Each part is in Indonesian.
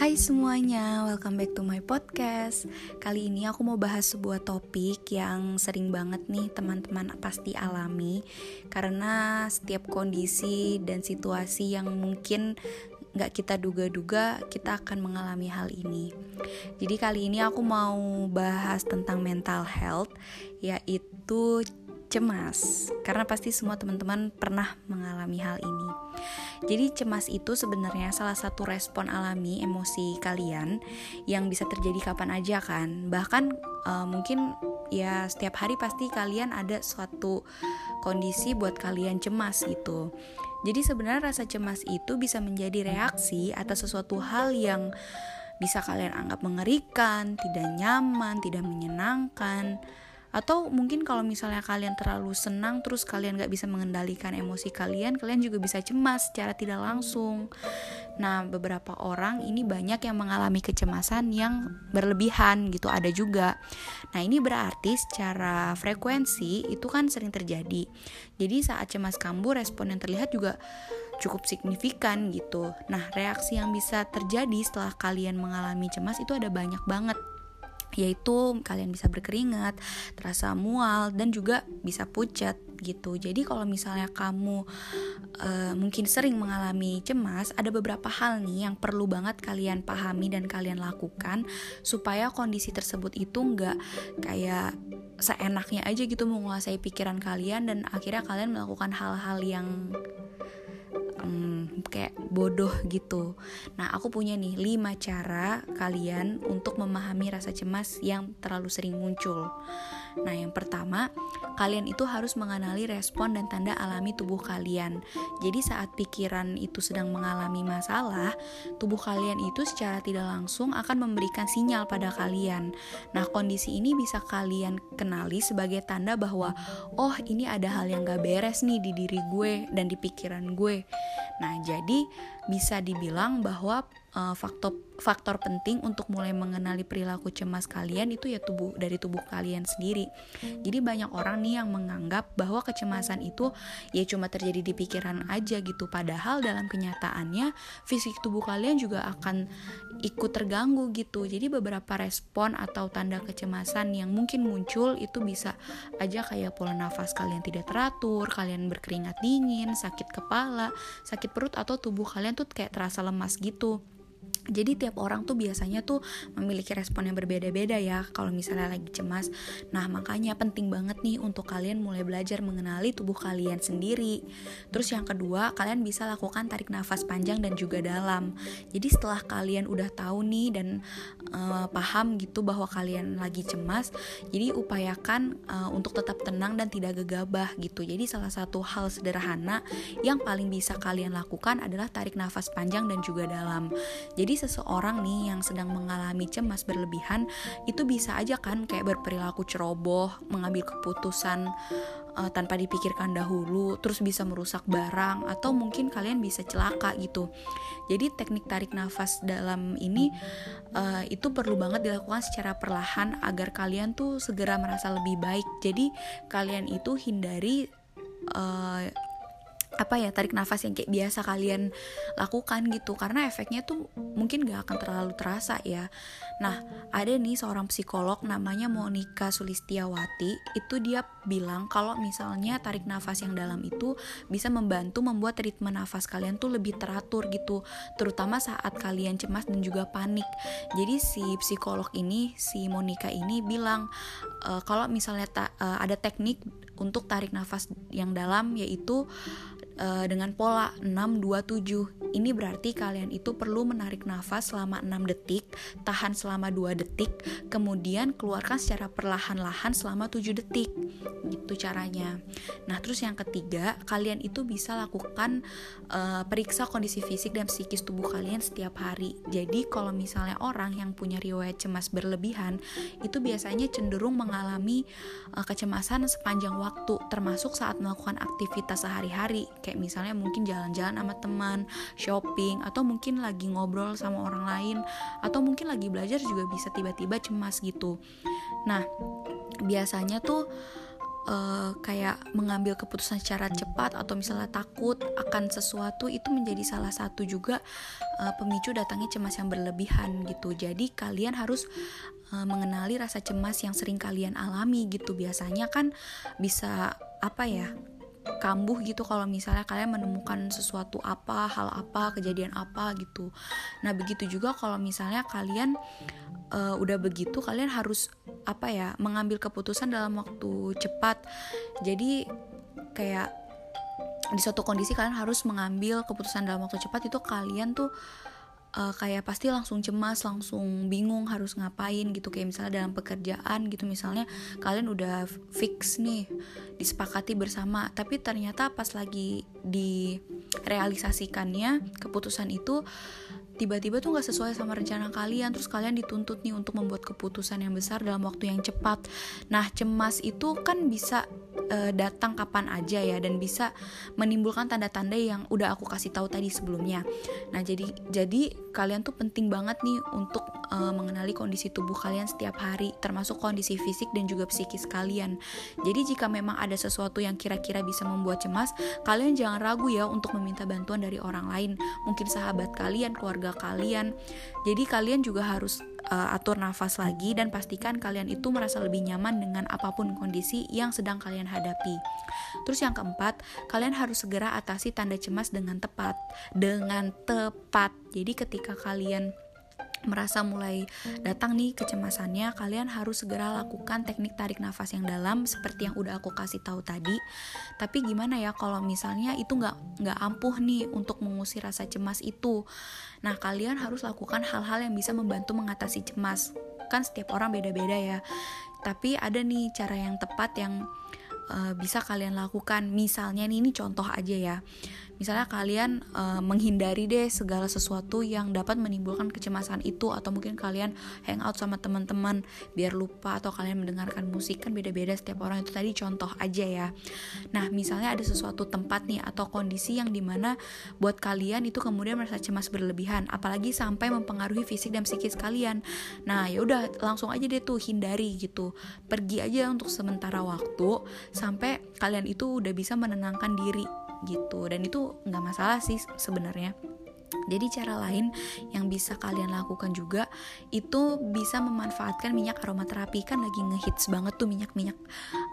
Hai semuanya, welcome back to my podcast. Kali ini aku mau bahas sebuah topik yang sering banget nih teman-teman pasti alami karena setiap kondisi dan situasi yang mungkin nggak kita duga-duga kita akan mengalami hal ini. Jadi kali ini aku mau bahas tentang mental health yaitu cemas karena pasti semua teman-teman pernah mengalami hal ini. Jadi cemas itu sebenarnya salah satu respon alami emosi kalian yang bisa terjadi kapan aja kan. Bahkan uh, mungkin ya setiap hari pasti kalian ada suatu kondisi buat kalian cemas gitu. Jadi sebenarnya rasa cemas itu bisa menjadi reaksi atas sesuatu hal yang bisa kalian anggap mengerikan, tidak nyaman, tidak menyenangkan, atau mungkin kalau misalnya kalian terlalu senang terus kalian gak bisa mengendalikan emosi kalian kalian juga bisa cemas secara tidak langsung. Nah beberapa orang ini banyak yang mengalami kecemasan yang berlebihan gitu ada juga. Nah ini berarti secara frekuensi itu kan sering terjadi. Jadi saat cemas kambuh respon yang terlihat juga cukup signifikan gitu. Nah reaksi yang bisa terjadi setelah kalian mengalami cemas itu ada banyak banget yaitu kalian bisa berkeringat, terasa mual dan juga bisa pucat gitu. Jadi kalau misalnya kamu uh, mungkin sering mengalami cemas, ada beberapa hal nih yang perlu banget kalian pahami dan kalian lakukan supaya kondisi tersebut itu nggak kayak seenaknya aja gitu menguasai pikiran kalian dan akhirnya kalian melakukan hal-hal yang kayak bodoh gitu. Nah, aku punya nih 5 cara kalian untuk memahami rasa cemas yang terlalu sering muncul. Nah, yang pertama, kalian itu harus mengenali respon dan tanda alami tubuh kalian. Jadi saat pikiran itu sedang mengalami masalah, tubuh kalian itu secara tidak langsung akan memberikan sinyal pada kalian. Nah, kondisi ini bisa kalian kenali sebagai tanda bahwa oh, ini ada hal yang gak beres nih di diri gue dan di pikiran gue. Nah, jadi bisa dibilang bahwa uh, faktor faktor penting untuk mulai mengenali perilaku cemas kalian itu ya tubuh dari tubuh kalian sendiri. Jadi banyak orang nih yang menganggap bahwa kecemasan itu ya cuma terjadi di pikiran aja gitu padahal dalam kenyataannya fisik tubuh kalian juga akan ikut terganggu gitu. Jadi beberapa respon atau tanda kecemasan yang mungkin muncul itu bisa aja kayak pola nafas kalian tidak teratur, kalian berkeringat dingin, sakit kepala, sakit perut atau tubuh kalian tuh kayak terasa lemas gitu jadi tiap orang tuh biasanya tuh memiliki respon yang berbeda-beda ya kalau misalnya lagi cemas. Nah, makanya penting banget nih untuk kalian mulai belajar mengenali tubuh kalian sendiri. Terus yang kedua, kalian bisa lakukan tarik nafas panjang dan juga dalam. Jadi setelah kalian udah tahu nih dan uh, paham gitu bahwa kalian lagi cemas, jadi upayakan uh, untuk tetap tenang dan tidak gegabah gitu. Jadi salah satu hal sederhana yang paling bisa kalian lakukan adalah tarik nafas panjang dan juga dalam. Jadi seseorang nih yang sedang mengalami cemas berlebihan itu bisa aja kan kayak berperilaku ceroboh, mengambil keputusan uh, tanpa dipikirkan dahulu, terus bisa merusak barang atau mungkin kalian bisa celaka gitu. Jadi teknik tarik nafas dalam ini uh, itu perlu banget dilakukan secara perlahan agar kalian tuh segera merasa lebih baik. Jadi kalian itu hindari uh, apa ya tarik nafas yang kayak biasa kalian lakukan gitu. Karena efeknya tuh mungkin gak akan terlalu terasa ya. Nah ada nih seorang psikolog namanya Monica Sulistiawati. Itu dia bilang kalau misalnya tarik nafas yang dalam itu bisa membantu membuat ritme nafas kalian tuh lebih teratur gitu. Terutama saat kalian cemas dan juga panik. Jadi si psikolog ini si Monica ini bilang e, kalau misalnya ta, e, ada teknik untuk tarik nafas yang dalam yaitu uh, dengan pola 627. Ini berarti kalian itu perlu menarik nafas selama 6 detik, tahan selama 2 detik, kemudian keluarkan secara perlahan-lahan selama 7 detik. Gitu caranya. Nah, terus yang ketiga, kalian itu bisa lakukan uh, periksa kondisi fisik dan psikis tubuh kalian setiap hari. Jadi, kalau misalnya orang yang punya riwayat cemas berlebihan, itu biasanya cenderung mengalami uh, kecemasan sepanjang waktu, termasuk saat melakukan aktivitas sehari-hari misalnya mungkin jalan-jalan sama teman, shopping atau mungkin lagi ngobrol sama orang lain atau mungkin lagi belajar juga bisa tiba-tiba cemas gitu. Nah, biasanya tuh uh, kayak mengambil keputusan secara cepat atau misalnya takut akan sesuatu itu menjadi salah satu juga uh, pemicu datangnya cemas yang berlebihan gitu. Jadi kalian harus uh, mengenali rasa cemas yang sering kalian alami gitu. Biasanya kan bisa apa ya? Kambuh gitu kalau misalnya kalian menemukan sesuatu apa, hal apa, kejadian apa gitu. Nah, begitu juga kalau misalnya kalian uh, udah begitu kalian harus apa ya, mengambil keputusan dalam waktu cepat. Jadi kayak di suatu kondisi kalian harus mengambil keputusan dalam waktu cepat itu kalian tuh uh, kayak pasti langsung cemas, langsung bingung harus ngapain gitu. Kayak misalnya dalam pekerjaan gitu misalnya kalian udah fix nih disepakati bersama. Tapi ternyata pas lagi direalisasikannya keputusan itu tiba-tiba tuh nggak sesuai sama rencana kalian terus kalian dituntut nih untuk membuat keputusan yang besar dalam waktu yang cepat. Nah cemas itu kan bisa uh, datang kapan aja ya dan bisa menimbulkan tanda-tanda yang udah aku kasih tahu tadi sebelumnya. Nah jadi jadi kalian tuh penting banget nih untuk uh, mengenali kondisi tubuh kalian setiap hari termasuk kondisi fisik dan juga psikis kalian. Jadi jika memang ada sesuatu yang kira-kira bisa membuat cemas kalian jangan ragu ya untuk meminta bantuan dari orang lain. Mungkin sahabat kalian keluarga kalian. Jadi kalian juga harus uh, atur nafas lagi dan pastikan kalian itu merasa lebih nyaman dengan apa pun kondisi yang sedang kalian hadapi. Terus yang keempat, kalian harus segera atasi tanda cemas dengan tepat. Dengan tepat. Jadi ketika kalian merasa mulai datang nih kecemasannya, kalian harus segera lakukan teknik tarik nafas yang dalam seperti yang udah aku kasih tahu tadi. Tapi gimana ya kalau misalnya itu nggak nggak ampuh nih untuk mengusir rasa cemas itu. Nah kalian harus lakukan hal-hal yang bisa membantu mengatasi cemas. Kan setiap orang beda-beda ya. Tapi ada nih cara yang tepat yang uh, bisa kalian lakukan. Misalnya nih ini contoh aja ya misalnya kalian uh, menghindari deh segala sesuatu yang dapat menimbulkan kecemasan itu atau mungkin kalian hangout sama teman-teman biar lupa atau kalian mendengarkan musik kan beda-beda setiap orang. Itu tadi contoh aja ya. Nah misalnya ada sesuatu tempat nih atau kondisi yang di mana buat kalian itu kemudian merasa cemas berlebihan apalagi sampai mempengaruhi fisik dan psikis kalian. Nah ya udah langsung aja deh tuh hindari gitu. Pergi aja untuk sementara waktu sampai kalian itu udah bisa menenangkan diri gitu. Dan itu nggak masalah sih sebenarnya. Jadi cara lain yang bisa kalian lakukan juga itu bisa memanfaatkan minyak aromaterapi. Kan lagi ngehits banget tuh minyak-minyak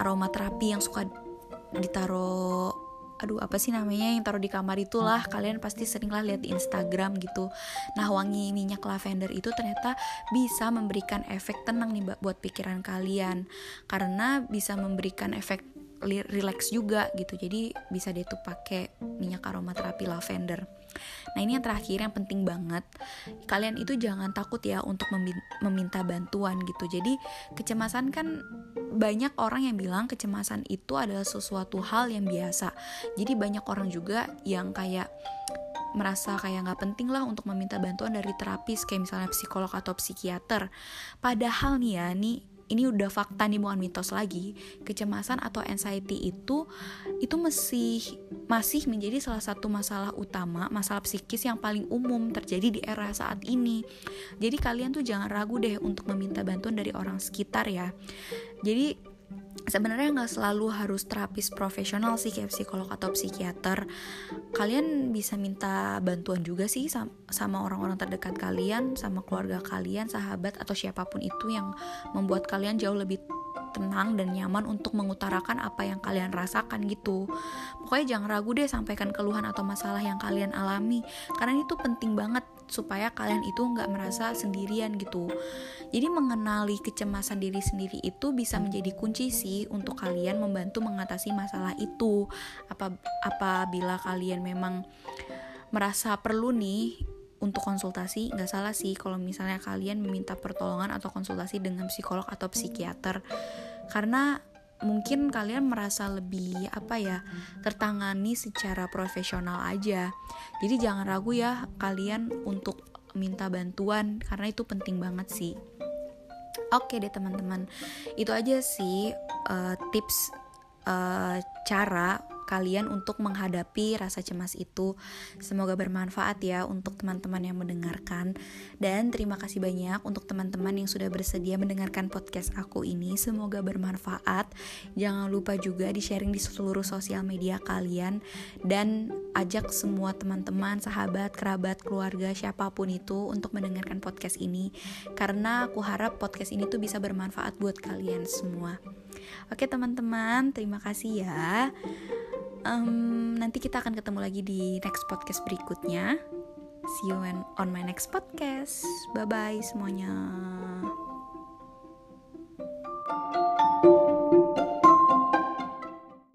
aromaterapi yang suka ditaruh aduh apa sih namanya yang taruh di kamar itulah. Kalian pasti sering lah lihat di Instagram gitu. Nah wangi minyak lavender itu ternyata bisa memberikan efek tenang nih buat pikiran kalian. Karena bisa memberikan efek relax juga gitu. Jadi bisa deh tuh pakai minyak aromaterapi lavender. Nah ini yang terakhir yang penting banget. Kalian itu jangan takut ya untuk meminta bantuan gitu. Jadi kecemasan kan banyak orang yang bilang kecemasan itu adalah sesuatu hal yang biasa. Jadi banyak orang juga yang kayak merasa kayak nggak penting lah untuk meminta bantuan dari terapis kayak misalnya psikolog atau psikiater. Padahal nih ya, nih ini udah fakta nih bukan mitos lagi. Kecemasan atau anxiety itu itu masih masih menjadi salah satu masalah utama masalah psikis yang paling umum terjadi di era saat ini. Jadi kalian tuh jangan ragu deh untuk meminta bantuan dari orang sekitar ya. Jadi sebenarnya nggak selalu harus terapis profesional sih kayak psikolog atau psikiater kalian bisa minta bantuan juga sih sama orang-orang terdekat kalian sama keluarga kalian sahabat atau siapa pun itu yang membuat kalian jauh lebih tenang dan nyaman untuk mengutarakan apa yang kalian rasakan gitu. Pokoknya jangan ragu deh sampaikan keluhan atau masalah yang kalian alami karena itu penting banget supaya kalian itu nggak merasa sendirian gitu. Jadi mengenali kecemasan diri sendiri itu bisa menjadi kunci sih untuk kalian membantu mengatasi masalah itu. Apa apabila kalian memang merasa perlu nih untuk konsultasi nggak salah sih kalau misalnya kalian meminta pertolongan atau konsultasi dengan psikolog atau psikiater karena mungkin kalian merasa lebih apa ya tertangani secara profesional aja. Jadi jangan ragu ya kalian untuk minta bantuan karena itu penting banget sih. Oke deh teman-teman. Itu aja sih uh, tips uh, cara kalian untuk menghadapi rasa cemas itu. Semoga bermanfaat ya untuk teman-teman yang mendengarkan. Dan terima kasih banyak untuk teman-teman yang sudah bersedia mendengarkan podcast aku ini. Semoga bermanfaat. Jangan lupa juga di-sharing di seluruh sosial media kalian dan ajak semua teman-teman, sahabat, kerabat, keluarga, siapa pun itu untuk mendengarkan podcast ini karena aku harap podcast ini tuh bisa bermanfaat buat kalian semua. Oke teman-teman, terima kasih ya. Um, nanti kita akan ketemu lagi di next podcast berikutnya. See you on my next podcast. Bye bye semuanya.